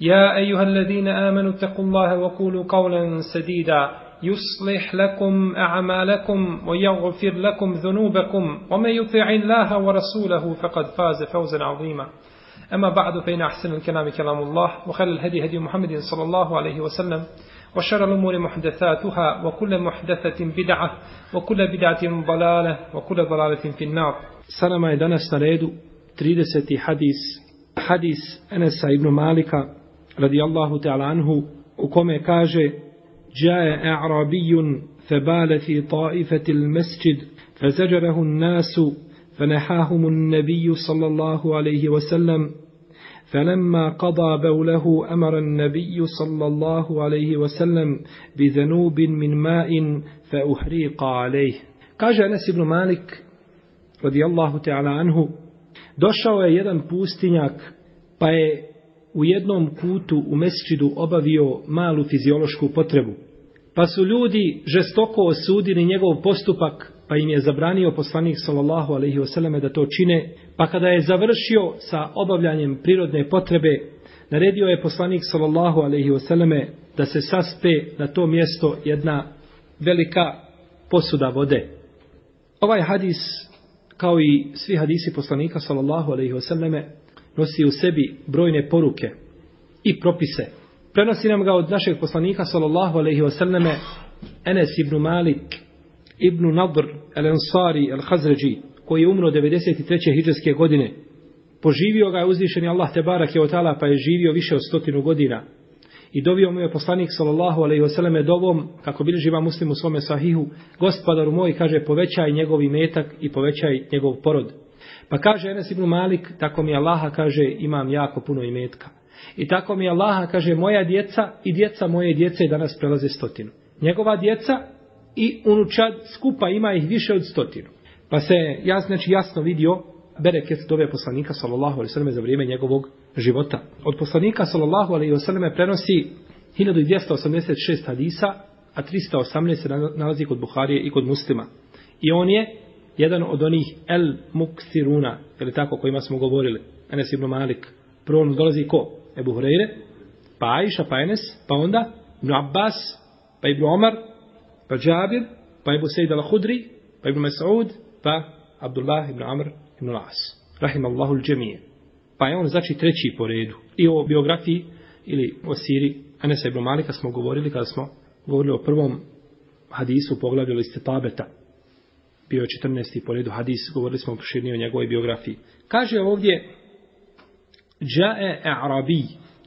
يا أيها الذين آمنوا اتقوا الله وقولوا قولا سديدا. يصلح لكم أعمالكم ويغفر لكم ذنوبكم. ومن يطع الله ورسوله فقد فاز فوزا عظيما. أما بعد فإن أحسن الكلام كلام الله وخير الهدي هدي محمد صلى الله عليه وسلم وشر الأمور محدثاتها وكل محدثة بدعة وكل بدعة ضلالة وكل ضلالة في النار. سلام يدنا سنريد 30 حديث حديث أنس ابن مالك radijallahu ta'ala anhu u kome kaže جاء أعرابي فبال في طائفة المسجد فزجره الناس فنحاهم النبي صلى الله عليه وسلم فلما قضى بوله أمر النبي صلى الله عليه وسلم بذنوب من ماء فأحريق عليه kaže Anas ibn Malik radijallahu ta'ala anhu došao je jedan pustinjak pa je u jednom kutu u mesčidu obavio malu fiziološku potrebu. Pa su ljudi žestoko osudili njegov postupak, pa im je zabranio poslanik sallallahu alaihi selleme da to čine, pa kada je završio sa obavljanjem prirodne potrebe, naredio je poslanik sallallahu alaihi selleme da se saspe na to mjesto jedna velika posuda vode. Ovaj hadis, kao i svi hadisi poslanika sallallahu alaihi selleme nosi u sebi brojne poruke i propise. Prenosi nam ga od našeg poslanika sallallahu alejhi ve selleme Enes ibn Malik ibn Nadr el-Ansari el-Khazraji koji je umro 93. hidžreske godine. Poživio ga je uzvišeni Allah te barake od tala pa je živio više od stotinu godina. I dovio mu je poslanik sallallahu alejhi ve selleme dovom kako bi živa muslim u svome sahihu gospodaru moj kaže povećaj njegov imetak i povećaj njegov porod Pa kaže Enes ibn Malik, tako mi Allaha kaže, imam jako puno imetka. I tako mi Allaha kaže, moja djeca i djeca moje djece danas prelaze stotinu. Njegova djeca i unučad skupa ima ih više od stotinu. Pa se ja znači jasno vidio bereket dove poslanika sallallahu alejhi ve selleme za vrijeme njegovog života. Od poslanika sallallahu alejhi ve selleme prenosi 1286 hadisa, a 318 se nalazi kod Buharije i kod Muslima. I on je jedan od onih el muksiruna, je li tako, kojima smo govorili, Enes ibn Malik. Prvo nam dolazi ko? Ebu Hureyre, pa Aisha, pa Enes, pa onda Ibn Abbas, pa Ibn Omar, pa Džabir, pa Ibn Sejid al-Hudri, pa Ibn Mas'ud, pa Abdullah ibn Amr ibn Las. Rahim Allahu l-đemije. Pa je on znači treći po redu. I o biografiji ili o siri Anesa ibn Malika smo govorili kada smo govorili o prvom hadisu u poglavlju liste tabeta bio je 14. po redu hadis, govorili smo opširnije o njegovoj biografiji. Kaže ovdje, Džae Arabi,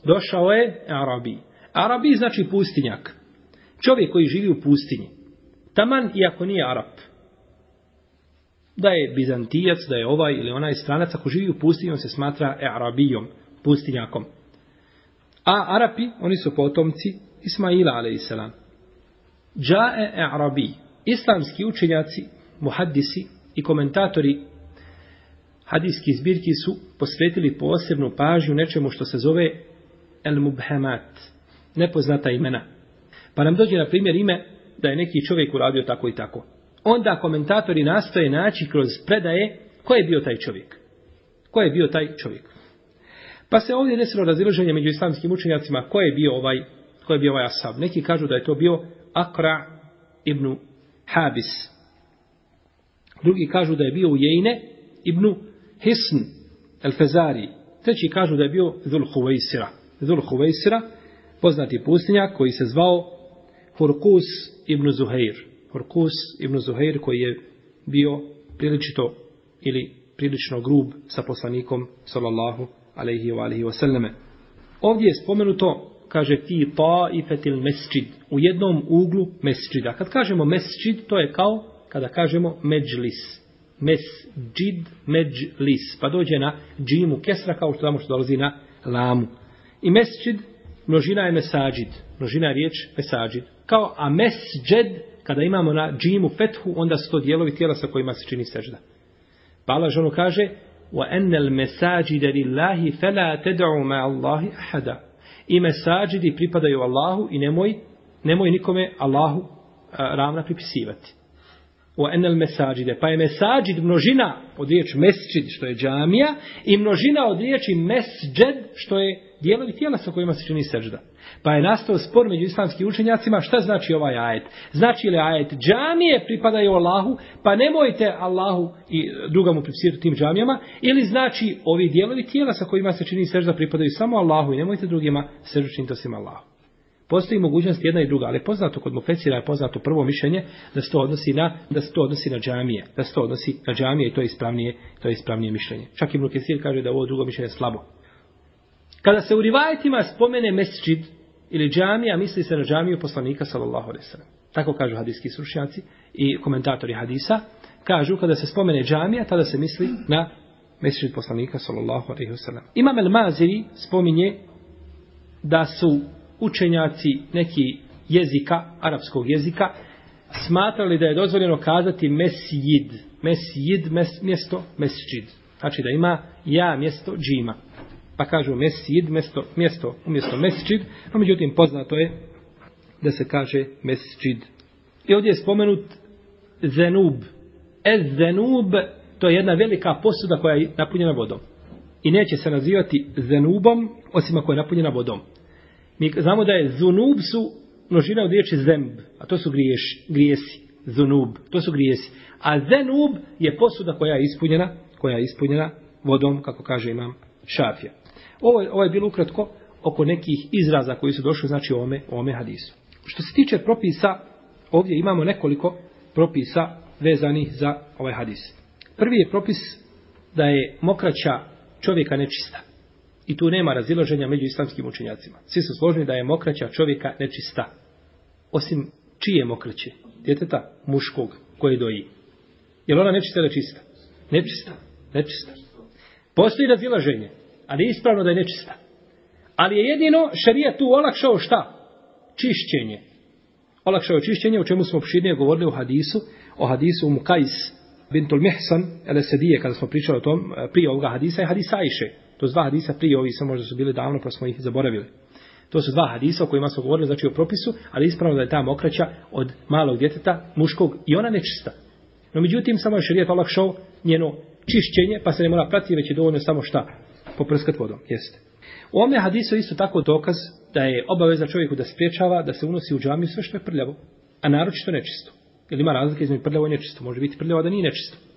došao je Arabi. Arabi znači pustinjak. Čovjek koji živi u pustinji. Taman, iako nije Arab. Da je Bizantijac, da je ovaj ili onaj stranac, ako živi u pustinji, on se smatra Arabijom, pustinjakom. A Arapi, oni su potomci Ismaila, alaihissalam. Džae Arabi. Islamski učenjaci muhaddisi i komentatori hadijskih zbirki su posvetili posebnu pažnju nečemu što se zove el mubhamat, nepoznata imena. Pa nam dođe na primjer ime da je neki čovjek uradio tako i tako. Onda komentatori nastoje naći kroz predaje ko je bio taj čovjek. Ko je bio taj čovjek. Pa se ovdje desilo razilaženje među islamskim učenjacima ko je bio ovaj ko je bio ovaj asab. Neki kažu da je to bio Akra ibn Habis, Drugi kažu da je bio u ibn Hisn el-Fezari. Treći kažu da je bio Zul Huvejsira. Zul Huvejsira, poznati pustinjak koji se zvao Furkus ibn Zuhair. Furkus ibn Zuhair koji je bio priličito ili prilično grub sa poslanikom sallallahu alaihi wa alaihi wa sallame. Ovdje je spomenuto, kaže ti ta i fetil mesčid, u jednom uglu mesčida. Kad kažemo mesčid, to je kao kada kažemo međlis. Mesđid, međlis. Pa dođe na džimu kesra kao što tamo što dolazi na lamu. I mesčid, množina je mesađid. Množina je riječ mesađid. Kao a mesđed, kada imamo na džimu fethu, onda su to dijelovi tijela sa kojima se čini sežda. Pa Allah ženu kaže وَأَنَّ الْمَسَاجِدَ لِلَّهِ فَلَا تَدْعُوا مَا اللَّهِ أَحَدًا I mesađidi pripadaju Allahu i nemoj, nemoj nikome Allahu ravna pripisivati. u enel mesađide. Pa je mesađid množina od riječi mesđid, što je džamija, i množina od riječi mesđed, što je dijelovi tijela sa kojima se čini sežda. Pa je nastao spor među islamskim učenjacima šta znači ovaj ajet. Znači li ajet džamije pripadaju Allahu, pa nemojte Allahu i druga mu pripisirati tim džamijama, ili znači ovi dijelovi tijela sa kojima se čini sežda pripadaju samo Allahu i nemojte drugima sežda činiti osim Allahu. Postoji mogućnost jedna i druga, ali poznato kod Mufesira je poznato prvo mišljenje da se to odnosi na da se to odnosi na džamije, da se to odnosi na džamije i to je ispravnije, to je ispravnije mišljenje. Čak i Mufesir kaže da ovo drugo mišljenje je slabo. Kada se u rivajetima spomene mesdžid ili džamija, misli se na džamiju poslanika sallallahu alejhi ve sellem. Tako kažu hadijski stručnjaci i komentatori hadisa, kažu kada se spomene džamija, tada se misli na mesdžid poslanika sallallahu alejhi ve sellem. Imam el-Maziri spominje da su učenjaci neki jezika, arapskog jezika, smatrali da je dozvoljeno kazati mesjid. Mesjid, mes, mjesto, mesjid. Znači da ima ja mjesto džima. Pa kažu mesjid, mjesto, mjesto umjesto mesjid, a međutim poznato je da se kaže mesjid. I ovdje je spomenut zenub. Ez zenub, to je jedna velika posuda koja je napunjena vodom. I neće se nazivati zenubom, osim ako je napunjena vodom. Mi znamo da je zunub su množina od riječi zemb, a to su griješ, grijesi, zunub, to su grijesi. A zenub je posuda koja je ispunjena, koja je ispunjena vodom, kako kaže imam šafija. Ovo, ovo je bilo ukratko oko nekih izraza koji su došli, znači, u ome, u ome hadisu. Što se tiče propisa, ovdje imamo nekoliko propisa vezanih za ovaj hadis. Prvi je propis da je mokraća čovjeka nečista. I tu nema razilaženja među islamskim učenjacima. Svi su složni da je mokraća čovjeka nečista. Osim čije mokraće? Djeteta muškog koje doji. Je li ona nečista ili čista? Nečista. Nečista. Postoji razilaženje, ali je ispravno da je nečista. Ali je jedino šarija tu olakšao šta? Čišćenje. Olakšao je čišćenje, o čemu smo opširnije govorili u hadisu, o hadisu Mukajs bintul Mihsan, ele sedije, kada smo pričali o tom, eh, prije ovoga hadisa, je hadisa Ajše. To su dva hadisa prije ovi, su možda su bili davno, pa smo ih zaboravili. To su dva hadisa o kojima smo govorili, znači o propisu, ali ispravno da je ta mokraća od malog djeteta, muškog, i ona nečista. No međutim, samo je šarijet olakšao njeno čišćenje, pa se ne mora pratiti, već je dovoljno samo šta? Poprskat vodom, jeste. U ome hadisu isto tako dokaz da je obaveza čovjeku da spriječava da se unosi u džamiju sve što je prljavo, a naročito nečisto. Jer ima razlike između prljavo i nečisto. Može biti prljavo da nije nečisto.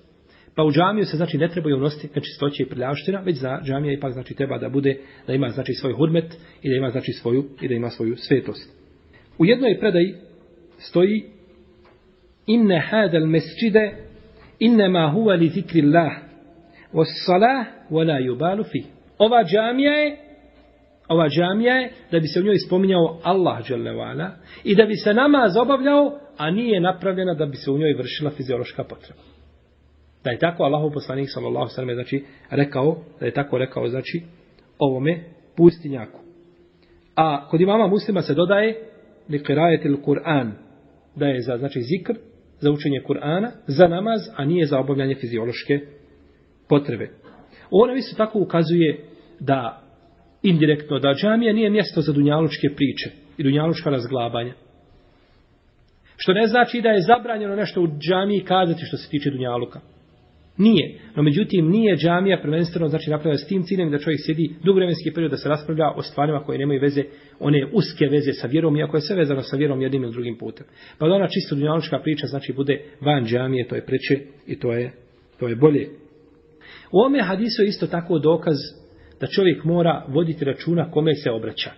Pa u džamiju se znači ne trebaju unositi nečistoće i prljavština, već za džamija ipak znači treba da bude da ima znači svoj hurmet i da ima znači svoju i da ima svoju svetost. U jednoj predaji stoji inne hadal mesjide innema huwa li zikrillah was salah wa la yubalu fi. Ova džamija je ova džamija je da bi se u njoj spominjao Allah dželle i da bi se namaz obavljao, a nije napravljena da bi se u njoj vršila fiziološka potreba. Da je tako Allahov poslanik sallallahu alejhi ve znači rekao, da je tako rekao znači ovome pustinjaku. A kod imama Muslima se dodaje li qira'atil Kur'an da je za znači zikr, za učenje Kur'ana, za namaz, a nije za obavljanje fiziološke potrebe. Ovo isto tako ukazuje da indirektno da džamija nije mjesto za dunjalučke priče i dunjalučka razglabanja. Što ne znači da je zabranjeno nešto u džamiji kazati što se tiče dunjaluka. Nije. No međutim, nije džamija prvenstveno znači napravljena s tim ciljem da čovjek sjedi dugovremenski period da se raspravlja o stvarima koje nemaju veze, one uske veze sa vjerom, iako je sve vezano sa vjerom jednim ili drugim putem. Pa da ona čisto dunjaločka priča znači bude van džamije, to je preče i to je, to je bolje. U ome hadisu je isto tako dokaz da čovjek mora voditi računa kome se obraća.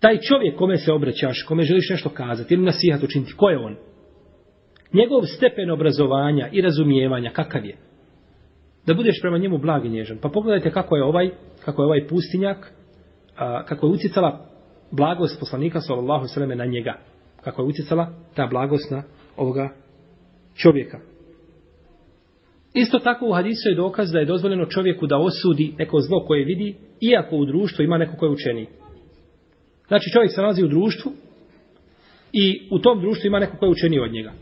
taj čovjek kome se obraćaš, kome želiš nešto kazati ili nasihat učiniti, ko je on? Njegov stepen obrazovanja i razumijevanja, kakav je? Da budeš prema njemu blag i nježan. Pa pogledajte kako je ovaj, kako je ovaj pustinjak, a, kako je ucicala blagost poslanika sallallahu alejhi na njega. Kako je ucicala ta blagost na ovoga čovjeka. Isto tako u hadisu je dokaz da je dozvoljeno čovjeku da osudi neko zlo koje vidi, iako u društvu ima neko koje je učeniji. Znači čovjek se nalazi u društvu i u tom društvu ima neko koje je učeniji od njega.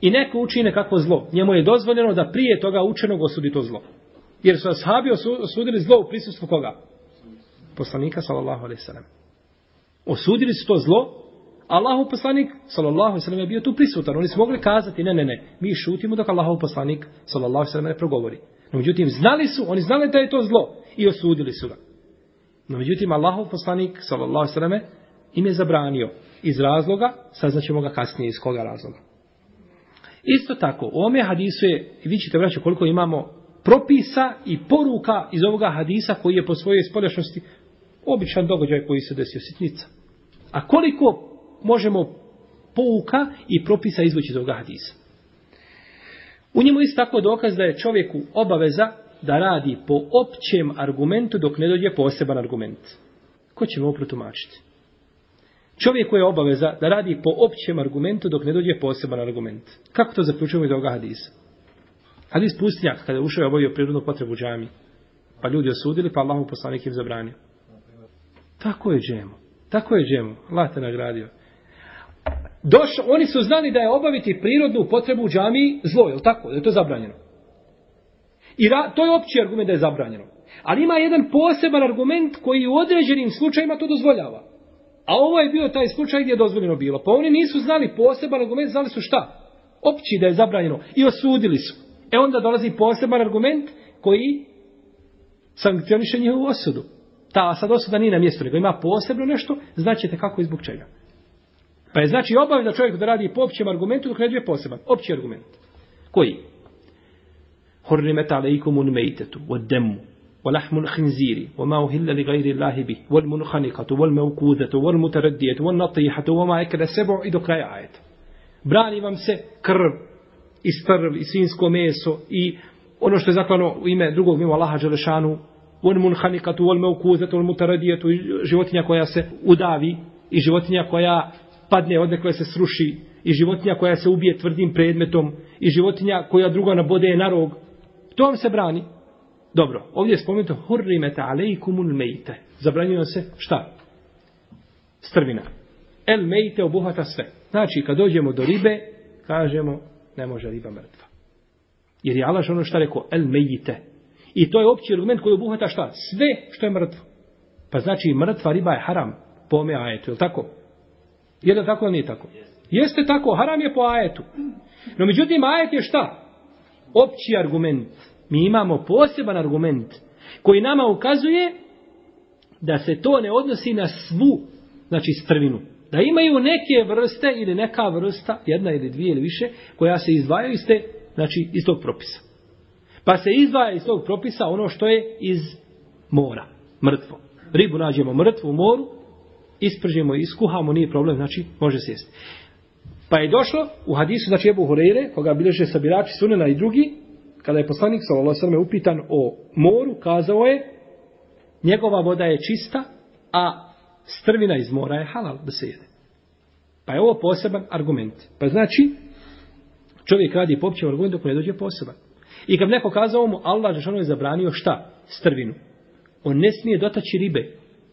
I neko učine nekako zlo. Njemu je dozvoljeno da prije toga učenog osudi to zlo. Jer su ashabi osudili zlo u prisustvu koga? Poslanika sallallahu alaihi sallam. Osudili su to zlo, Allahu poslanik sallallahu alaihi sallam, je bio tu prisutan. Oni su mogli kazati ne, ne, ne, mi šutimo dok Allahu poslanik sallallahu alaihi sallam, ne progovori. No međutim znali su, oni znali da je to zlo i osudili su ga. No međutim Allahu poslanik sallallahu alaihi sallam, im je zabranio iz razloga, saznaćemo ga kasnije iz koga razloga. Isto tako, u ome hadisu je, vi ćete vraćati koliko imamo propisa i poruka iz ovoga hadisa koji je po svojoj spoljašnosti običan događaj koji se desio sitnica. A koliko možemo pouka i propisa izvući iz ovoga hadisa. U njemu isto tako dokaz da je čovjeku obaveza da radi po općem argumentu dok ne dođe poseban argument. Ko će mu protumačiti? Čovjeku je obaveza da radi po općem argumentu dok ne dođe poseban argument. Kako to zaključujemo iz ovoga hadisa? Hadis pustinjak, kada je ušao je obavio prirodnu potrebu džami, pa ljudi osudili, pa Allahu poslanik im zabranio. Tako je džemo. Tako je džemo. Allah te nagradio. Doš, oni su znali da je obaviti prirodnu potrebu u džamiji zlo, je li tako? Da je to zabranjeno. I ra, to je opći argument da je zabranjeno. Ali ima jedan poseban argument koji u određenim slučajima to dozvoljava. A ovo je bio taj slučaj gdje je dozvoljeno bilo. Pa oni nisu znali poseban argument, znali su šta? Opći da je zabranjeno. I osudili su. E onda dolazi poseban argument koji sankcioniše njihovu osudu. Ta sad osuda nije na mjestu, nego ima posebno nešto, znaćete kako i zbog čega. Pa je znači obaveza čovjek da radi po općem argumentu dok ne dvije poseban. Opći argument. Koji? Hurrimet alaikum un mejtetu, od demu, ولحم الخنزير وما أهل لغير الله به والمنخنقة والموكوذة والمتردية والنطيحة وما أكل السبع إذا كراي آيات brani vam se krv i strv i svinsko meso i ono što je zaklano u ime drugog mimo Allaha Đelešanu on munhanikatu wal mawkuzatu wal mutaradiyatu životinja koja se udavi i životinja koja padne od nekoj se sruši i životinja koja se ubije tvrdim predmetom i životinja koja druga nabode na rog. To vam se brani. Dobro, ovdje je spomenuto hurrimete alejkumul mejte. Zabranjeno se šta? Strvina. El mejte obuhvata sve. Znači, kad dođemo do ribe, kažemo, ne može riba mrtva. Jer je Allah ono šta rekao, el mejte. I to je opći argument koji obuhvata šta? Sve što je mrtvo. Pa znači, mrtva riba je haram po ome ajetu, je li tako? Je li tako ili nije tako? Jeste tako, haram je po ajetu. No međutim, ajet je šta? Opći argument. Mi imamo poseban argument koji nama ukazuje da se to ne odnosi na svu, znači strvinu. Da imaju neke vrste ili neka vrsta, jedna ili dvije ili više, koja se izdvajaju iz, te, znači, iz tog propisa. Pa se izdvaja iz tog propisa ono što je iz mora, mrtvo. Ribu nađemo mrtvu u moru, ispržimo i iskuhamo, nije problem, znači može se jesti. Pa je došlo u hadisu, znači Ebu Horeire, koga bilježe sabirači sunena i drugi, kada je poslanik s.a.v. upitan o moru, kazao je, njegova voda je čista, a strvina iz mora je halal da se jede. Pa je ovo poseban argument. Pa znači, čovjek radi po općem argumentu dok ne dođe poseban. I kad neko kazao mu, Allah je zabranio šta? Strvinu. On ne smije dotaći ribe,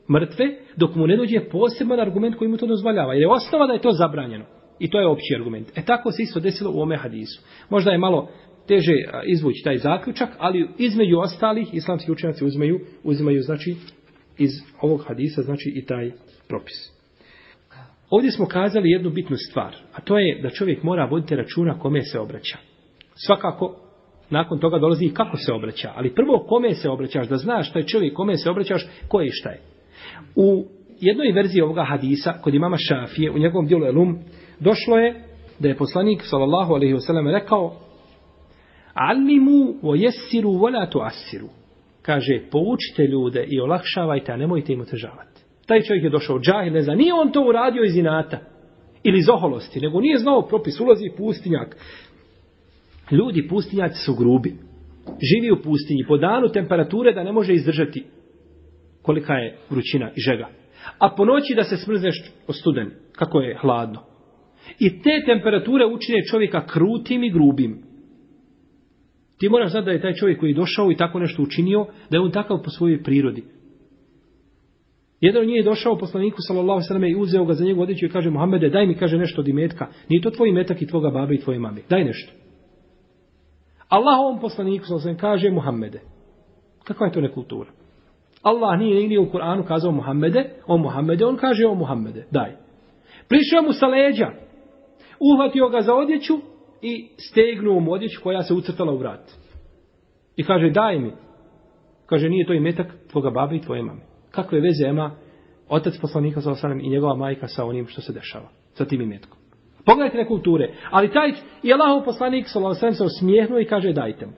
mrtve, dok mu ne dođe poseban argument koji mu to dozvoljava. Jer je osnova da je to zabranjeno. I to je opći argument. E tako se isto desilo u ome hadisu. Možda je malo teže izvući taj zaključak, ali između ostalih islamski učenjaci uzmeju, uzimaju znači iz ovog hadisa znači i taj propis. Ovdje smo kazali jednu bitnu stvar, a to je da čovjek mora voditi računa kome se obraća. Svakako, nakon toga dolazi i kako se obraća, ali prvo kome se obraćaš, da znaš šta je čovjek kome se obraćaš, ko je šta je. U jednoj verziji ovoga hadisa, kod imama Šafije, u njegovom dijelu Elum, došlo je da je poslanik, sallallahu alaihi wasallam, rekao Alimu o jesiru volatu asiru. Kaže, poučite ljude i olakšavajte, a nemojte im otežavati. Taj čovjek je došao džahil, ne zna, nije on to uradio iz inata ili iz oholosti, nego nije znao propis, ulazi pustinjak. Ljudi pustinjaci su grubi. Živi u pustinji, po danu temperature da ne može izdržati kolika je vrućina i žega. A po noći da se smrzneš o studen, kako je hladno. I te temperature učine čovjeka krutim i grubim. Ti moraš znati da je taj čovjek koji je došao i tako nešto učinio, da je on takav po svojoj prirodi. Jedan od njih je došao poslaniku sallallahu sallam i uzeo ga za njegovu odjeću i kaže Muhammede daj mi kaže nešto od imetka. Nije to tvoj imetak i tvoga babe i tvoje mame. Daj nešto. Allah ovom poslaniku sallallahu sallam kaže Muhammede. Kakva je to nekultura? Allah nije nigdje u Kur'anu kazao Muhammede, o Muhammede, on kaže o Muhammede. Daj. Prišao mu sa leđa. Uhvatio ga za odjeću i stegnuo mu odjeću koja se ucrtala u vrat. I kaže daj mi. Kaže nije to i metak tvoga babi i tvoje mame kakve veze ima otac poslanika sa osanem i njegova majka sa onim što se dešava, sa tim imetkom. Pogledajte na kulture. Ali taj i Allahov poslanik sa osanem se osmijehnuo i kaže dajte mu.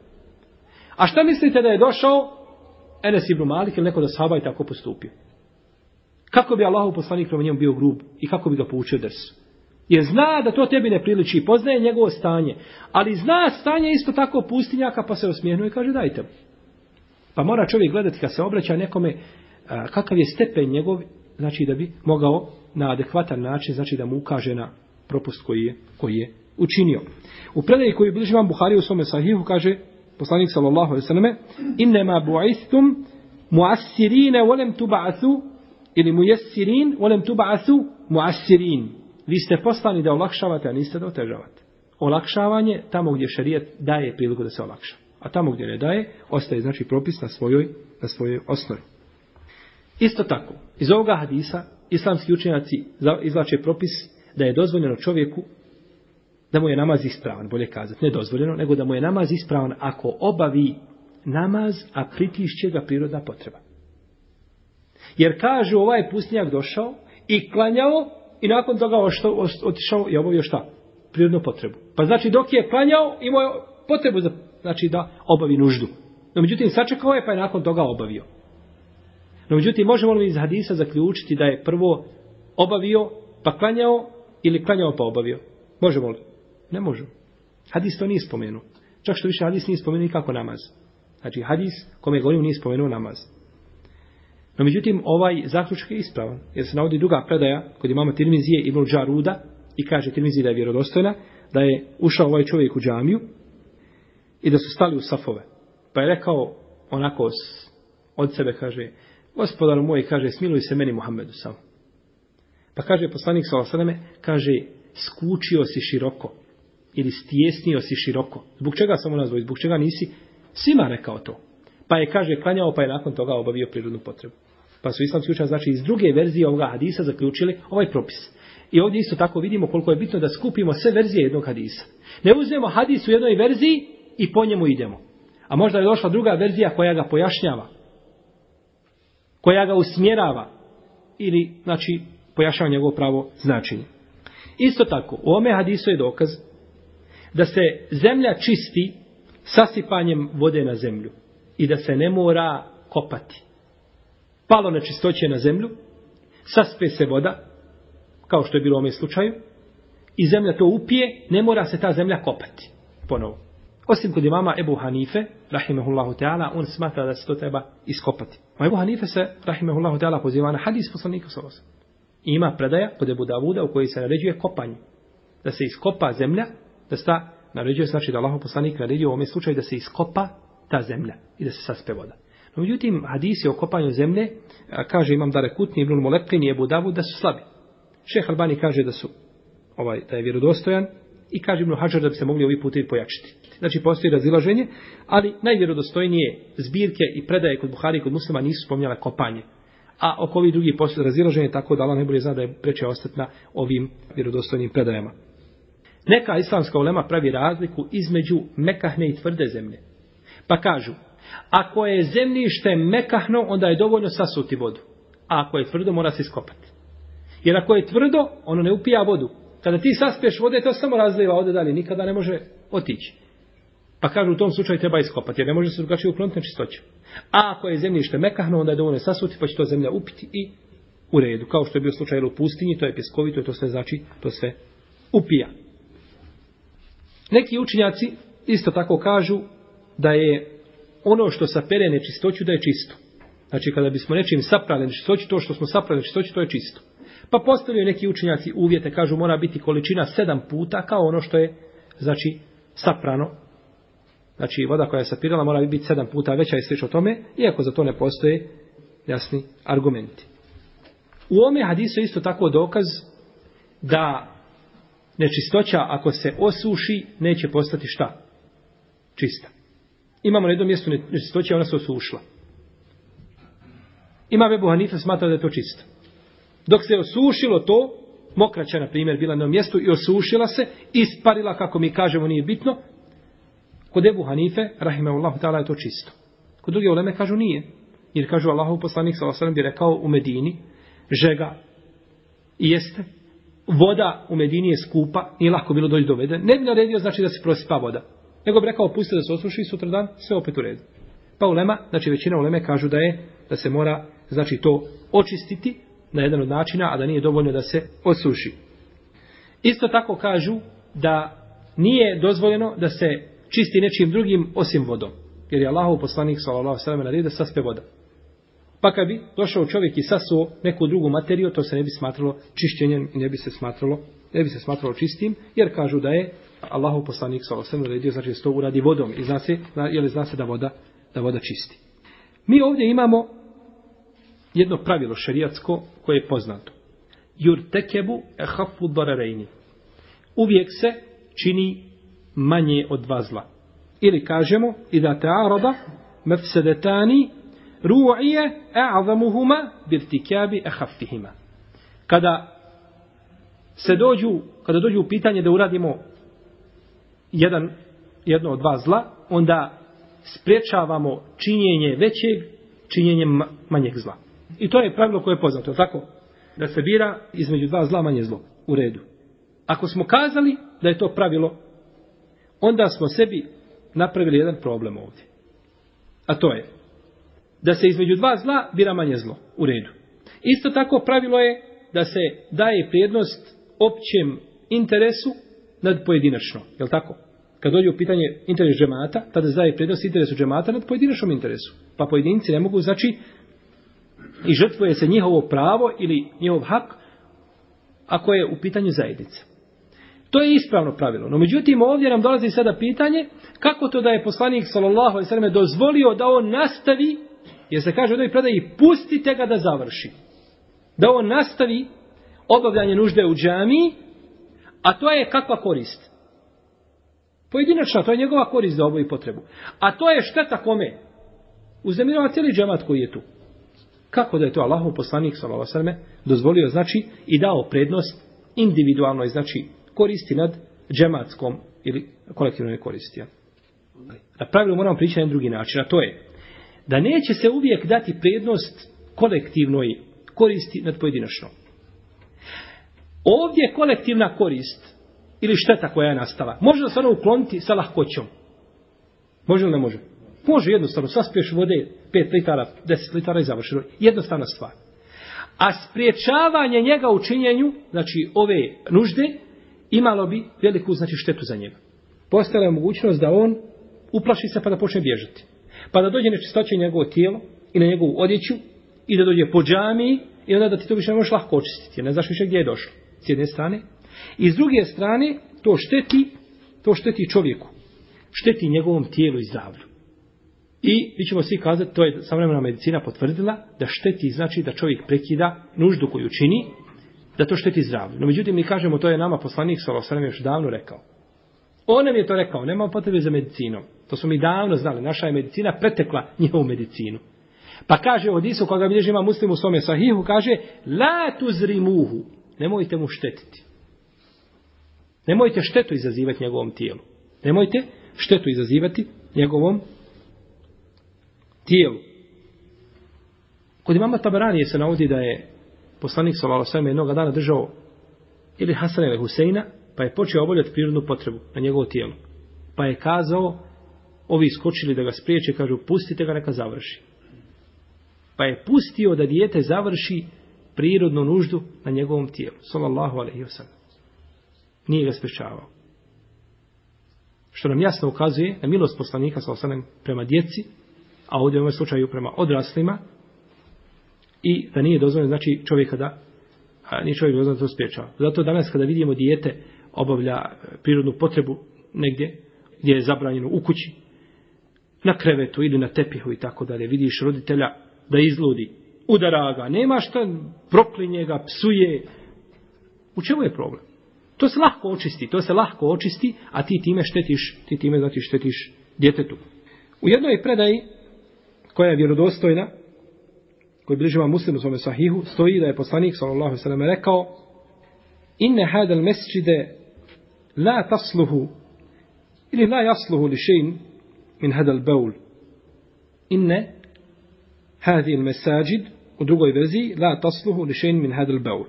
A šta mislite da je došao Enes ibn Malik ili neko da sahaba i tako postupio? Kako bi Allahov poslanik prema njemu bio grub i kako bi ga poučio drsu? Jer zna da to tebi ne priliči, poznaje njegovo stanje, ali zna stanje isto tako pustinjaka pa se osmijenuje i kaže dajte mu. Pa mora čovjek gledati kad se obraća nekome, kakav je stepen njegov, znači da bi mogao na adekvatan način, znači da mu ukaže na propust koji je, koji je učinio. U predaji koji bliži vam Buhari u svome sahihu kaže poslanik sallallahu alaihi sallame innema bu'istum muassirine volem tuba'athu ili mujessirin volem tuba'athu muassirin vi ste poslani da olakšavate a niste da otežavate. Olakšavanje tamo gdje šarijet daje priliku da se olakša. A tamo gdje ne daje ostaje znači propis na svojoj na svojoj osnovi. Isto tako, iz ovoga hadisa, islamski učenjaci izlače propis da je dozvoljeno čovjeku da mu je namaz ispravan, bolje kazati, ne dozvoljeno, nego da mu je namaz ispravan ako obavi namaz, a pritišće ga prirodna potreba. Jer kaže ovaj pustinjak došao i klanjao i nakon toga što otišao i obavio šta? Prirodnu potrebu. Pa znači dok je klanjao imao je potrebu za, znači da obavi nuždu. No međutim sačekao je pa je nakon toga obavio. No međutim, možemo li iz hadisa zaključiti da je prvo obavio, pa klanjao, ili klanjao pa obavio? Možemo li? Ne možemo. Hadis to nije spomenuo. Čak što više hadis nije spomenuo nikako namaz. Znači, hadis kome govorim nije spomenuo namaz. No međutim, ovaj zaključak je ispravan. Jer se navodi druga predaja kod imama Tirmizije Ibn Đaruda i kaže Tirmizije da je vjerodostojna, da je ušao ovaj čovjek u džamiju i da su stali u safove. Pa je rekao onako od sebe, kaže, gospodar moj, kaže, smiluj se meni Muhammedu samo. Pa kaže poslanik Salasaleme, kaže, skučio si široko. Ili stjesnio si široko. Zbog čega samo nazvoj? Zbog čega nisi svima rekao to? Pa je, kaže, klanjao, pa je nakon toga obavio prirodnu potrebu. Pa su islamski učenjaci, znači, iz druge verzije ovoga hadisa zaključili ovaj propis. I ovdje isto tako vidimo koliko je bitno da skupimo sve verzije jednog hadisa. Ne uzmemo hadis u jednoj verziji i po njemu idemo. A možda je došla druga verzija koja ga pojašnjava koja ga usmjerava ili znači pojašnjava njegovo pravo značenje. Isto tako, u ome hadisu je dokaz da se zemlja čisti sasipanjem vode na zemlju i da se ne mora kopati. Palo nečistoće na zemlju, saspe se voda, kao što je bilo u ovom slučaju, i zemlja to upije, ne mora se ta zemlja kopati. Ponovo. Osim kod imama Ebu Hanife, rahimehullahu ta'ala, on smatra da se to treba iskopati. A Ebu Hanife se, rahimehullahu ta'ala, poziva na hadis poslanika sa osam. I ima predaja kod Ebu Davuda u kojoj se naređuje kopanje. Da se iskopa zemlja, da sta naređuje, znači da Allah poslanik naređuje u ovom slučaju da se iskopa ta zemlja i da se saspe voda. No, međutim, hadisi o kopanju zemlje, kaže imam da rekutni Ibnul Molekin i Ebu Davud da su slabi. Šeh Albani kaže da su ovaj, da je vjerodostojan i kaže Ibn Hajar da bi se mogli ovi putevi pojačiti. Znači postoji razilaženje, ali najvjerodostojnije zbirke i predaje kod Buhari i kod muslima nisu spominjale kopanje. A oko ovih drugih postoji razilaženje, tako da Allah najbolje zna da je preče ostati na ovim vjerodostojnim predajama. Neka islamska ulema pravi razliku između mekahne i tvrde zemlje. Pa kažu, ako je zemljište mekahno, onda je dovoljno sasuti vodu. A ako je tvrdo, mora se iskopati. Jer ako je tvrdo, ono ne upija vodu. Kada ti saspeš vode, to samo razliva ode dalje, nikada ne može otići. Pa kažu u tom slučaju treba iskopati, jer ne može se drugačije ukloniti na čistoću. A ako je zemljište mekahno, onda je dovoljno sasuti, pa će to zemlja upiti i u redu. Kao što je bio slučaj u pustinji, to je pjeskovito, to sve znači, to sve upija. Neki učinjaci isto tako kažu da je ono što sapere nečistoću da je čisto. Znači kada bismo nečim saprali nečistoću, to što smo saprali nečistoću, to je čisto. Pa postavljaju neki učenjaci uvjete, kažu mora biti količina sedam puta kao ono što je, znači, saprano. Znači voda koja je sapirala mora biti sedam puta veća i slično tome, iako za to ne postoje jasni argumenti. U ome hadisu isto tako dokaz da nečistoća ako se osuši neće postati šta? Čista. Imamo na jednom mjestu nečistoće, ona se osušila. Ima Bebu Hanife smatra da je to čisto. Dok se osušilo to, mokraća, na primjer, bila na jednom mjestu i osušila se, isparila, kako mi kažemo, nije bitno, kod Ebu Hanife, rahimahullahu ta'ala, je to čisto. Kod druge uleme kažu nije. Jer kažu Allahu poslanik sallallahu bi rekao u Medini, žega i jeste voda u Medini je skupa, nije lako bilo doći do vode. Ne bi naredio znači da se prosipa voda. Nego bi rekao pusti da se osuši sutra dan, sve opet u redu. Pa ulema, znači većina uleme kažu da je da se mora znači to očistiti na jedan od načina, a da nije dovoljno da se osuši. Isto tako kažu da nije dozvoljeno da se čisti nečim drugim osim vodom. Jer je Allahov poslanik sallallahu alejhi ve sellem naredio da saspe voda. Pa kad bi došao čovjek i sasuo neku drugu materiju, to se ne bi smatralo čišćenjem i ne bi se smatralo, ne bi se smatralo čistim, jer kažu da je Allahov poslanik sa osam naredio, znači da se to uradi vodom i zna se, je zna se da voda, da voda čisti. Mi ovdje imamo jedno pravilo šerijatsko koje je poznato. Jur tekebu e hafu dararejni. Uvijek se čini manje od dva zla. Ili kažemo, i da te arada mefsedetani ru'ije e'azamuhuma birtikabi ahafihima. Kada se dođu, kada dođu u pitanje da uradimo jedan, jedno od dva zla, onda spriječavamo činjenje većeg činjenjem manjeg zla. I to je pravilo koje je poznato, tako? Da se bira između dva zla manje zlo. U redu. Ako smo kazali da je to pravilo, onda smo sebi napravili jedan problem ovdje. A to je, da se između dva zla bira manje zlo. U redu. Isto tako pravilo je da se daje prijednost općem interesu nad pojedinačno. Je li tako? Kad dođe u pitanje interes džemata, tada zdaje prednost interesu džemata nad pojedinačnom interesu. Pa pojedinci ne mogu, znači, i žrtvuje se njihovo pravo ili njihov hak ako je u pitanju zajednica. To je ispravno pravilo. No međutim, ovdje nam dolazi sada pitanje kako to da je poslanik sallallahu alejhi ve dozvolio da on nastavi Jer se kaže u jednoj predaji, pustite ga da završi. Da on nastavi obavljanje nužde u džamii a to je kakva korist? Pojedinačna, to je njegova korist za ovu i potrebu. A to je šteta kome? Uzemirava cijeli džemat koji je tu. Kako da je to Allahov poslanik s.a.v. dozvolio, znači, i dao prednost individualnoj, znači, koristi nad džematskom ili kolektivnoj koristi. Na pravilu moramo pričati na drugi način, a to je, da neće se uvijek dati prednost kolektivnoj koristi nad pojedinačnom. Ovdje kolektivna korist ili šteta koja je nastala, može li se ono ukloniti sa lahkoćom? Može li ne može? Može jednostavno, saspiješ vode 5 litara, 10 litara i završeno. Jednostavna stvar. A spriječavanje njega u činjenju, znači ove nužde, imalo bi veliku znači, štetu za njega. Postala je mogućnost da on uplaši se pa da počne bježati pa da dođe nečistoće njegovo tijelo i na njegovu odjeću i da dođe po džamiji i onda da ti to više ne možeš lahko očistiti. Ne znaš više gdje je došlo. S jedne strane. I s druge strane, to šteti, to šteti čovjeku. Šteti njegovom tijelu i zdravlju. I mi ćemo svi kazati, to je savremena medicina potvrdila, da šteti znači da čovjek prekida nuždu koju čini, da to šteti zdravlju. No međutim, mi kažemo, to je nama poslanik Salosanem još davno rekao. On nam je to rekao, nema potrebe za medicinom. To smo mi davno znali. Naša je medicina pretekla njihovu medicinu. Pa kaže od Isu, koga bilježi ima muslim u svome sahihu, kaže, la tuzrimuhu, nemojte mu štetiti. Nemojte štetu izazivati njegovom tijelu. Nemojte štetu izazivati njegovom tijelu. Kod imama Tabaranije se navodi da je poslanik Salalo Sveme jednog dana držao ili Hasan ili Huseina, pa je počeo oboljati prirodnu potrebu na njegovo tijelo. Pa je kazao, ovi skočili da ga spriječe, kažu, pustite ga neka završi. Pa je pustio da dijete završi prirodnu nuždu na njegovom tijelu. Sallallahu alaihi wa sallam. Nije ga sprečavao. Što nam jasno ukazuje na milost poslanika sallallahu alaihi prema djeci, a ovdje u ovom slučaju prema odraslima, i da nije dozvoljeno, znači čovjeka da a nije čovjek dozvoljeno da to spriječava. Zato danas kada vidimo dijete obavlja e, prirodnu potrebu negdje gdje je zabranjeno u kući, na krevetu ili na tepihu i tako dalje, vidiš roditelja da izludi, udara ga, nema šta, proklinje ga, psuje. U čemu je problem? To se lahko očisti, to se lahko očisti, a ti time štetiš, ti time znači štetiš djetetu. U jednoj predaji, koja je vjerodostojna, koji bližima muslim u svome sahihu, stoji da je poslanik, sallallahu sallam, rekao, inne hadal mesčide la tasluhu, ili la jasluhu li šein min hadal baul. Inne hadi il mesajid, u drugoj verziji, la tasluhu li šein min hadal baul.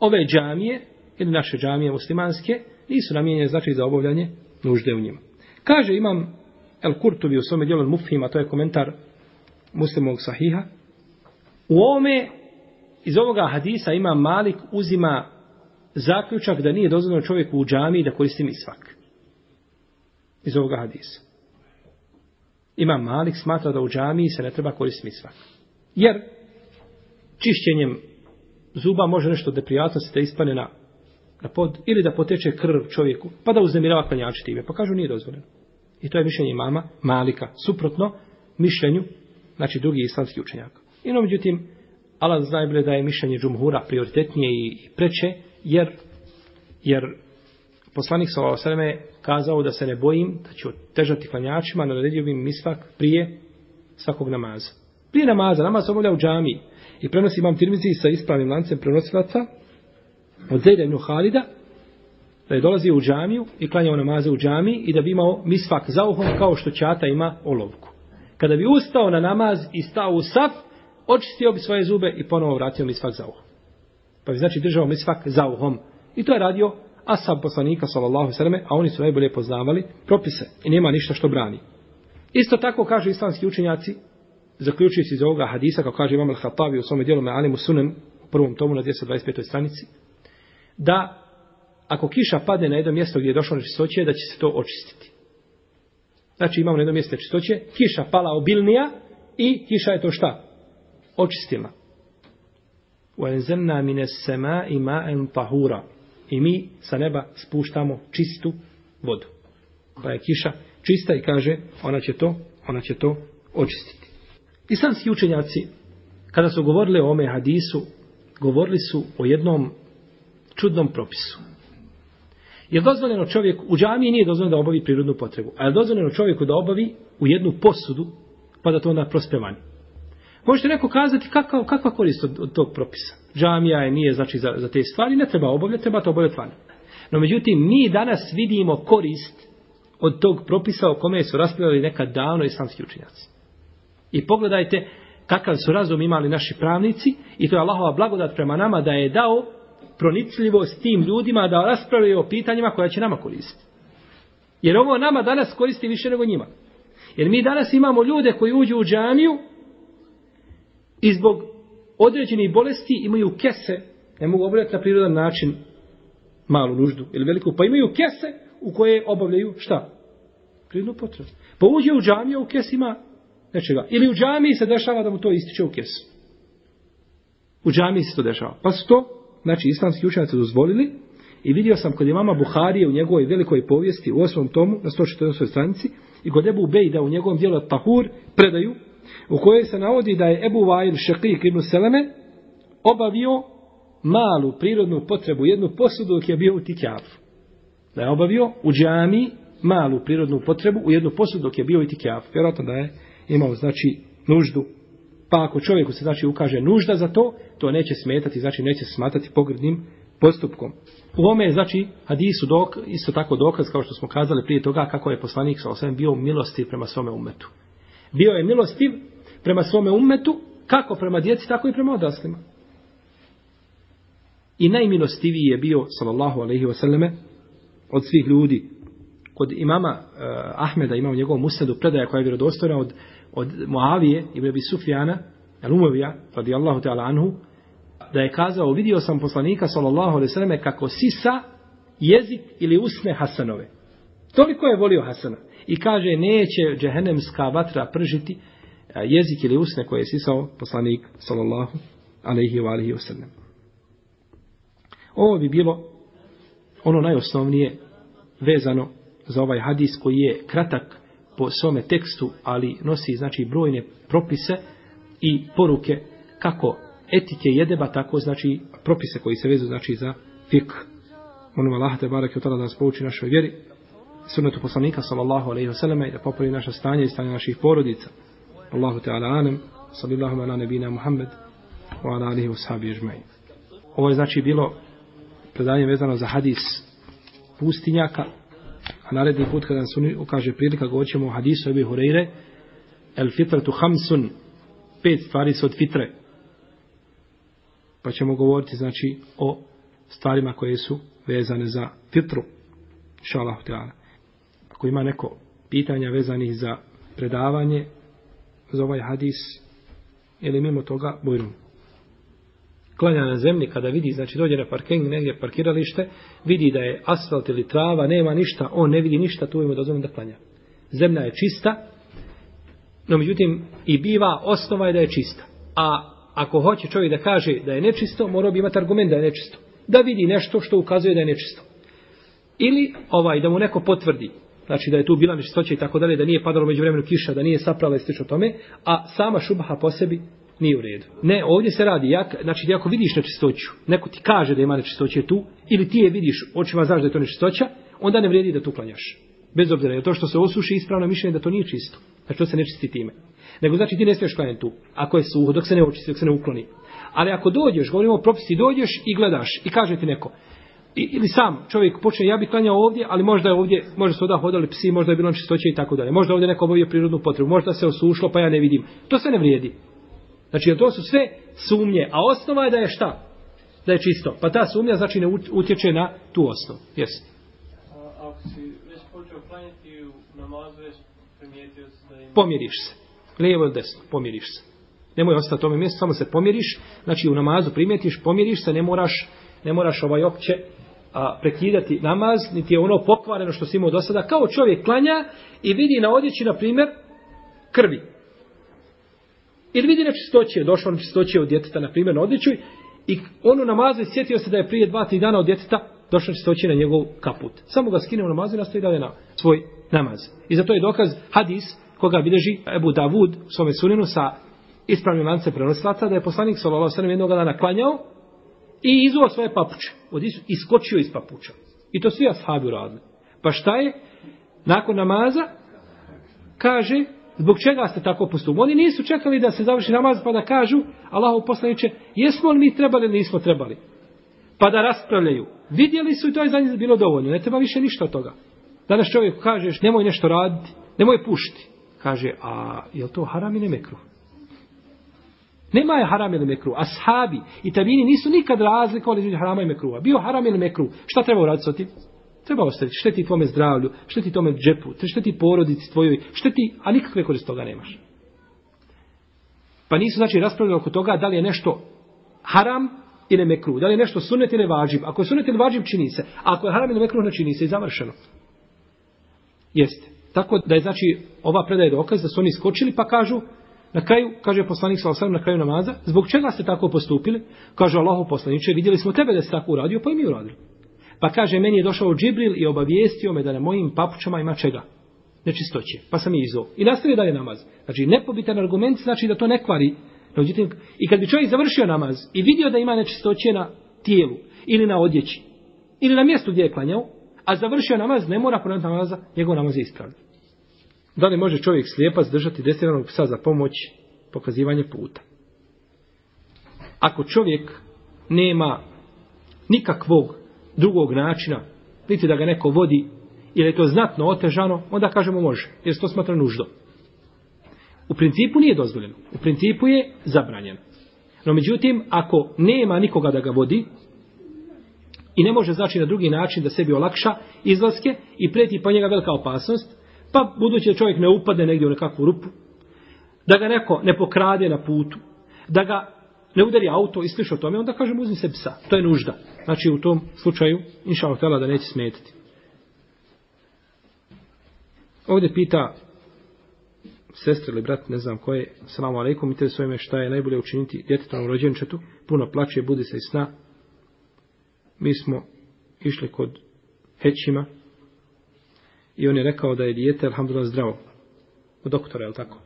Ove džamije, ili naše džamije muslimanske, nisu namijenjene znači za obavljanje nužde u njima. Kaže imam El Kurtubi u svome Mufhim, a to je komentar muslimovog sahiha, u ovome, iz ovoga hadisa ima Malik uzima zaključak da nije dozvoljeno čovjeku u džamiji da koristi misvak. Iz ovoga hadisa. Ima Malik smatra da u džamiji se ne treba koristiti misvak. Jer čišćenjem zuba može nešto deprijatnosti da ispane na na pod, ili da poteče krv čovjeku, pa da uznemirava klanjači time. Pa kažu nije dozvoljeno. I to je mišljenje mama Malika, suprotno mišljenju, znači drugi islamski učenjak. I no, međutim, Allah zna najbolje da je mišljenje džumhura prioritetnije i preče, jer, jer poslanik sa Osreme je kazao da se ne bojim, da ću težati klanjačima, naredio bi misvak prije svakog namaza. Prije namaza, namaz obavlja u džamiji i prenosi imam tirmizi sa ispravnim lancem prenosilaca, od Zejda ibn Halida, da je dolazio u džamiju i klanjao namaze u džamiji i da bi imao misvak za uhom kao što čata ima olovku. Kada bi ustao na namaz i stao u saf, očistio bi svoje zube i ponovo vratio misvak za uhom. Pa bi znači držao misvak za uhom. I to je radio Asab poslanika sallallahu sallam, a oni su najbolje poznavali propise i nema ništa što brani. Isto tako kažu islamski učenjaci, zaključujući iz ovoga hadisa, kao kaže Imam al-Hatavi u svome dijelu me Alimu Sunem, u prvom tomu na 225. stranici, da ako kiša padne na jedno mjesto gdje je došlo čistoće, da će se to očistiti. Znači imamo na jedno mjesto čistoće, kiša pala obilnija i kiša je to šta? Očistila. وَاَنْزَلْنَا مِنَ السَّمَاءِ مَاءً طَهُورًا I mi sa neba spuštamo čistu vodu. Pa je kiša čista i kaže ona će to, ona će to očistiti. Islamski učenjaci kada su govorili o ome hadisu, govorili su o jednom čudnom propisu. Je dozvoljeno čovjek, u džamiji nije dozvoljeno da obavi prirodnu potrebu, a je dozvoljeno čovjeku da obavi u jednu posudu, pa da to onda prospe vani. Možete neko kazati kakva, kakva korist od, od tog propisa. Džamija je nije znači za, za te stvari, ne treba obavljati, treba to obavljati vani. No međutim, mi danas vidimo korist od tog propisa o kome su raspravljali nekad davno islamski učinjaci. I pogledajte kakav su razum imali naši pravnici i to je Allahova blagodat prema nama da je dao pronicljivost tim ljudima da raspravljaju o pitanjima koja će nama koristiti. Jer ovo nama danas koristi više nego njima. Jer mi danas imamo ljude koji uđu u džamiju i zbog određenih bolesti imaju kese, ne mogu obavljati na prirodan način malu nuždu ili veliku, pa imaju kese u koje obavljaju šta? Prirodnu potrebu. Pa uđe u džamiju, u kesi ima nečega. Ili u džamiji se dešava da mu to ističe u kesu. U džamiji se to dešava. Pa su to znači islamski učenjaci dozvolili i vidio sam kod imama Buharije u njegovoj velikoj povijesti u osmom tomu na 114. stranici i kod Ebu Bejda u njegovom dijelu Tahur predaju u kojoj se navodi da je Ebu Vajl Šekik ibn Seleme obavio malu prirodnu potrebu, jednu posudu dok je bio u Tikjafu. Da je obavio u džami malu prirodnu potrebu u jednu posudu dok je bio u Tikjafu. Vjerojatno da je imao znači nuždu Pa ako čovjeku se znači ukaže nužda za to, to neće smetati, znači neće smatati pogrdnim postupkom. U ome je znači hadisu dok, isto tako dokaz kao što smo kazali prije toga kako je poslanik sa osvijem bio milostiv prema svome umetu. Bio je milostiv prema svome umetu kako prema djeci, tako i prema odraslima. I najmilostiviji je bio, sallallahu alaihi wasallame, od svih ljudi. Kod imama uh, Ahmeda imao njegovom usledu predaja koja je vjerodostojna od od Muavije i Bebi Sufjana, al Umavija, radijallahu ta'ala anhu, da je kazao, vidio sam poslanika sallallahu alejhi ve selleme kako sisa jezik ili usne Hasanove. Toliko je volio Hasana. I kaže, neće džehennemska vatra pržiti jezik ili usne koje je sisao poslanik sallallahu alaihi ve alaihi wasallam. Ovo bi bilo ono najosnovnije vezano za ovaj hadis koji je kratak po svome tekstu, ali nosi znači brojne propise i poruke kako etike jedeba, tako znači propise koji se vezu znači za fik. Molim Allah te barek i da nas pouči našoj vjeri, sunnetu poslanika sallallahu alaihi wasallam i da popravi naše stanje i stanje naših porodica. Allahu te ala anem, sallallahu ala nebina Muhammed, wa ala alihi ushabi sahabi. Ovo je znači bilo predanje vezano za hadis pustinjaka, a naredni put kada nas ukaže prilika govorit ćemo o hadisu Ebi Hureyre, el fitratu hamsun, pet stvari su od fitre. Pa ćemo govoriti znači o stvarima koje su vezane za fitru. Šalahu teala. Ako ima neko pitanja vezanih za predavanje za ovaj hadis ili mimo toga bujrum klanja na zemlji, kada vidi, znači dođe na parking, negdje parkiralište, vidi da je asfalt ili trava, nema ništa, on ne vidi ništa, tu ima dozvoljeno da klanja. Zemlja je čista, no međutim i biva osnova je da je čista. A ako hoće čovjek da kaže da je nečisto, mora bi imati argument da je nečisto. Da vidi nešto što ukazuje da je nečisto. Ili ovaj da mu neko potvrdi, znači da je tu bila nečistoća i tako dalje, da nije padalo među vremenu kiša, da nije saprala i slično tome, a sama šubaha po sebi nije u redu. Ne, ovdje se radi, jak, znači ti ako vidiš nečistoću, neko ti kaže da ima nečistoće tu, ili ti je vidiš, očima znaš da je to nečistoća, onda ne vrijedi da tu klanjaš. Bez obzira, je to što se osuši ispravno mišljenje da to nije čisto. Znači to se ne čisti time. Nego znači ti ne smiješ klanjati tu, ako je suho, dok se ne očisti, dok se ne ukloni. Ali ako dođeš, govorimo o propisi, dođeš i gledaš i kaže ti neko, I, ili sam čovjek počne, ja bih klanjao ovdje, ali možda je ovdje, možda su odah hodali psi, možda je bilo čistoće i tako dalje. Možda ovdje neko obavio prirodnu potrebu, možda se osušlo pa ja ne vidim. To se ne vrijedi. Znači, to su sve sumnje. A osnova je da je šta? Da je čisto. Pa ta sumnja znači ne utječe na tu osnovu. Jes. Ako si već počeo klanjati u namazu, već primijetio se da ima... Pomiriš se. Lijevo ili desno. Pomiriš se. Nemoj ostati tome mjestu, samo se pomiriš. Znači, u namazu primijetiš, pomiriš se, ne moraš, ne moraš ovaj opće a, prekidati namaz, niti je ono pokvareno što si imao do sada. Kao čovjek klanja i vidi na odjeći, na primjer, krvi. Ili vidi nečistoće, došlo nečistoće od djeteta, na primjer, na odjeću, i on u namazu sjetio se da je prije dva, tri dana od djeteta došlo nečistoće na njegov kaput. Samo ga skine u namazu i nastoji dalje na svoj namaz. I zato je dokaz hadis koga bilježi Ebu Davud u svome suninu sa ispravnim lance prenoslaca da je poslanik Salala Srem jednog dana klanjao i izuo svoje papuče. Od isu, iskočio iz papuča. I to svi ashabi uradili. Pa šta je? Nakon namaza kaže Zbog čega ste tako postupili? Oni nisu čekali da se završi namaz pa da kažu Allahu poslaniče, jesmo li mi trebali ili nismo trebali? Pa da raspravljaju. Vidjeli su i to je za njih bilo dovoljno. Ne treba više ništa od toga. Danas čovjek kažeš, nemoj nešto raditi, nemoj pušti. Kaže, a je to haram ili mekru? Nema je haram ili mekru. Ashabi i tabini nisu nikad razlikovali između harama i mekruha. Bio haram ili mekru. Šta treba uraditi s tim? Treba ostaviti, šteti tvome zdravlju, šteti tome džepu, šteti porodici tvojoj, šteti, a nikakve korist toga nemaš. Pa nisu znači raspravljali oko toga da li je nešto haram ili mekru, da li je nešto sunet ili vađib. Ako je sunet ili vađib, čini se. A ako je haram ili mekru, ne čini se i završeno. Jeste. Tako da je znači ova predaje dokaz da su oni skočili pa kažu na kraju, kaže poslanik sa na kraju namaza, zbog čega ste tako postupili? Kaže Allahu poslaniče, vidjeli smo tebe da si tako uradio, pa i mi uradili. Pa kaže, meni je došao Džibril i obavijestio me da na mojim papučama ima čega? Nečistoće. Pa sam izo. I nastavio dalje namaz. Znači, nepobitan argument znači da to ne kvari. Međutim, I kad bi čovjek završio namaz i vidio da ima nečistoće na tijelu ili na odjeći ili na mjestu gdje je klanjao, a završio namaz, ne mora ponoviti namaza, njegov namaz je ispravljen. Da li može čovjek slijepa zdržati desiranog psa za pomoć pokazivanje puta? Ako čovjek nema nikakvog drugog načina, niti da ga neko vodi, ili je to znatno otežano, onda kažemo može, jer se to smatra nuždo. U principu nije dozvoljeno. U principu je zabranjeno. No međutim, ako nema nikoga da ga vodi, i ne može znači na drugi način da sebi olakša izlaske i preti pa njega velika opasnost, pa budući da čovjek ne upadne negdje u nekakvu rupu, da ga neko ne pokrade na putu, da ga ne udari auto i sliš o tome, onda kažem uzmi se psa. To je nužda. Znači u tom slučaju, inša Allah da neće smetiti. Ovdje pita sestra ili brat, ne znam koje, salamu alaikum, ite svojime šta je najbolje učiniti djetetom rođenčetu, puno plaće, budi se i sna. Mi smo išli kod Hećima i on je rekao da je dijete, alhamdulillah, zdravo. U doktora, je li tako?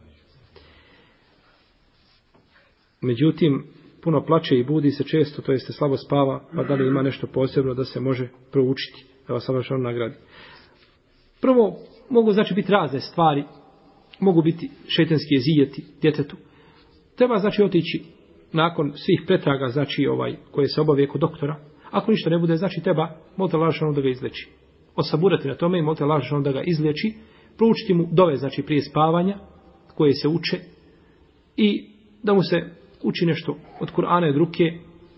Međutim, puno plaće i budi se često, to jeste slabo spava, pa da li ima nešto posebno da se može proučiti, da vas savršeno nagradi. Prvo, mogu znači biti razne stvari, mogu biti šetenski jezijeti djetetu. Treba znači otići nakon svih pretraga, znači ovaj, koje se obavije kod doktora. Ako ništa ne bude, znači treba molite lažano da ga izleči. Osaburati na tome i molite lažano da ga izleči. Proučiti mu dove, znači prije spavanja, koje se uče. I da mu se uči nešto od Kur'ana i od ruke.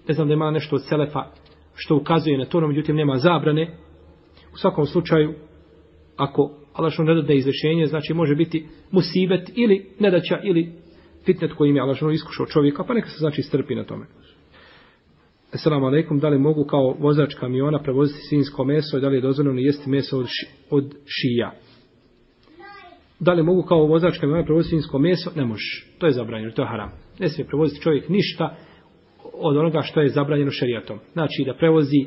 Ne znam da ima nešto od Selefa što ukazuje na to, no međutim nema zabrane. U svakom slučaju, ako Allah što ne dadne izrešenje, znači može biti musibet ili nedaća ili fitnet koji im je Allah što iskušao čovjeka, pa neka se znači strpi na tome. Assalamu alaikum, da li mogu kao vozač kamiona prevoziti svinsko meso i da li je dozvoljeno jesti meso od, ši, od šija? Da li mogu kao vozač kamiona prevoziti svinsko meso? Ne možeš. To je zabranjeno, to je haram. Ne smije prevoziti čovjek ništa od onoga što je zabranjeno šerijatom. Znači da prevozi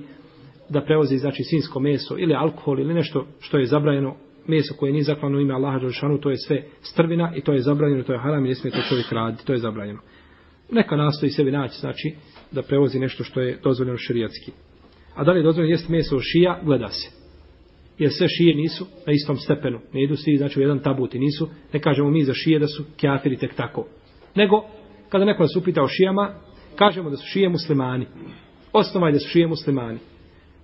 da prevozi znači svinsko meso ili alkohol ili nešto što je zabranjeno meso koje nije zaklano ime Allaha Đelšanu, to je sve strvina i to je zabranjeno, to je haram i ne smije to čovjek raditi, to je zabranjeno. Neka nastoji sebi naći, znači, da prevozi nešto što je dozvoljeno širijatski. A da li je dozvoljeno jesti meso šija, gleda se. Jer sve šije nisu na istom stepenu. Ne idu svi, znači, u jedan tabut i nisu. Ne kažemo mi za šije da su kjafiri tek tako. Nego, kada neko nas upita o šijama, kažemo da su šije muslimani. Osnova je da su šije muslimani.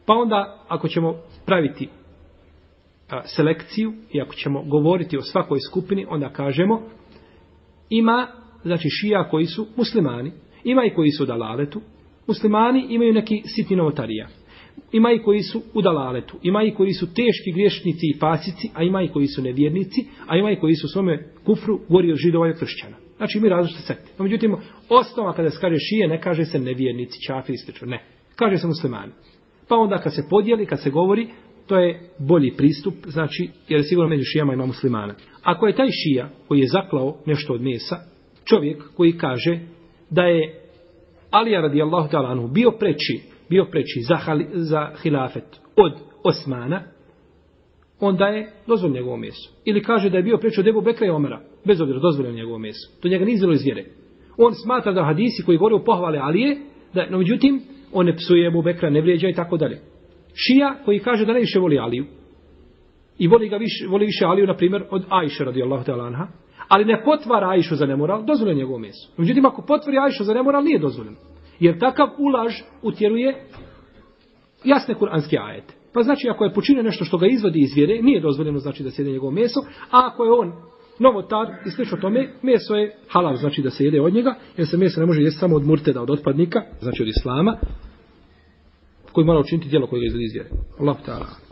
Pa onda, ako ćemo praviti selekciju i ako ćemo govoriti o svakoj skupini, onda kažemo ima, znači šija koji su muslimani, ima i koji su u dalaletu, muslimani imaju neki sitni novotarija, ima i koji su u dalaletu, ima i koji su teški griješnici i pasici, a ima i koji su nevjernici, a ima i koji su u svome kufru gori od židova i kršćana. Znači mi različite sekte. No, pa međutim, osnova kada se kaže šije, ne kaže se nevjernici, čafiri, slično, ne. Kaže se muslimani. Pa onda kad se podijeli, kad se govori, to je bolji pristup, znači, jer sigurno među šijama ima muslimana. Ako je taj šija koji je zaklao nešto od mesa, čovjek koji kaže da je Alija radijallahu ta'ala anhu bio preči, bio preči za, hali, za hilafet od Osmana, onda je dozvoljeno njegovo meso. Ili kaže da je bio preči od Ebu Bekra i Omara, bez obzira dozvoljeno njegovo meso. To njega nije izvjelo iz vjere. On smatra da hadisi koji govore o pohvale Alije, da, no međutim, on ne psuje mu Bekra, ne vrijeđa i tako dalje šija koji kaže da ne više voli Aliju. I voli ga više, voli više Aliju, na primjer, od Ajše radijallahu ta'ala anha. Ali ne potvara Ajšu za nemoral, dozvoljeno njegovo meso. Međutim, ako potvori Ajšu za nemoral, nije dozvoljeno. Jer takav ulaž utjeruje jasne kuranske ajete. Pa znači, ako je počinio nešto što ga izvodi iz vjere, nije dozvoljeno znači da se jede njegovo meso. A ako je on novotar i slično tome, meso je halal, znači da se jede od njega, jer se meso ne može jesti samo od murteda, od otpadnika, znači od islama koji mora učiniti djelo koje ga izvedi. Allah ta'ala.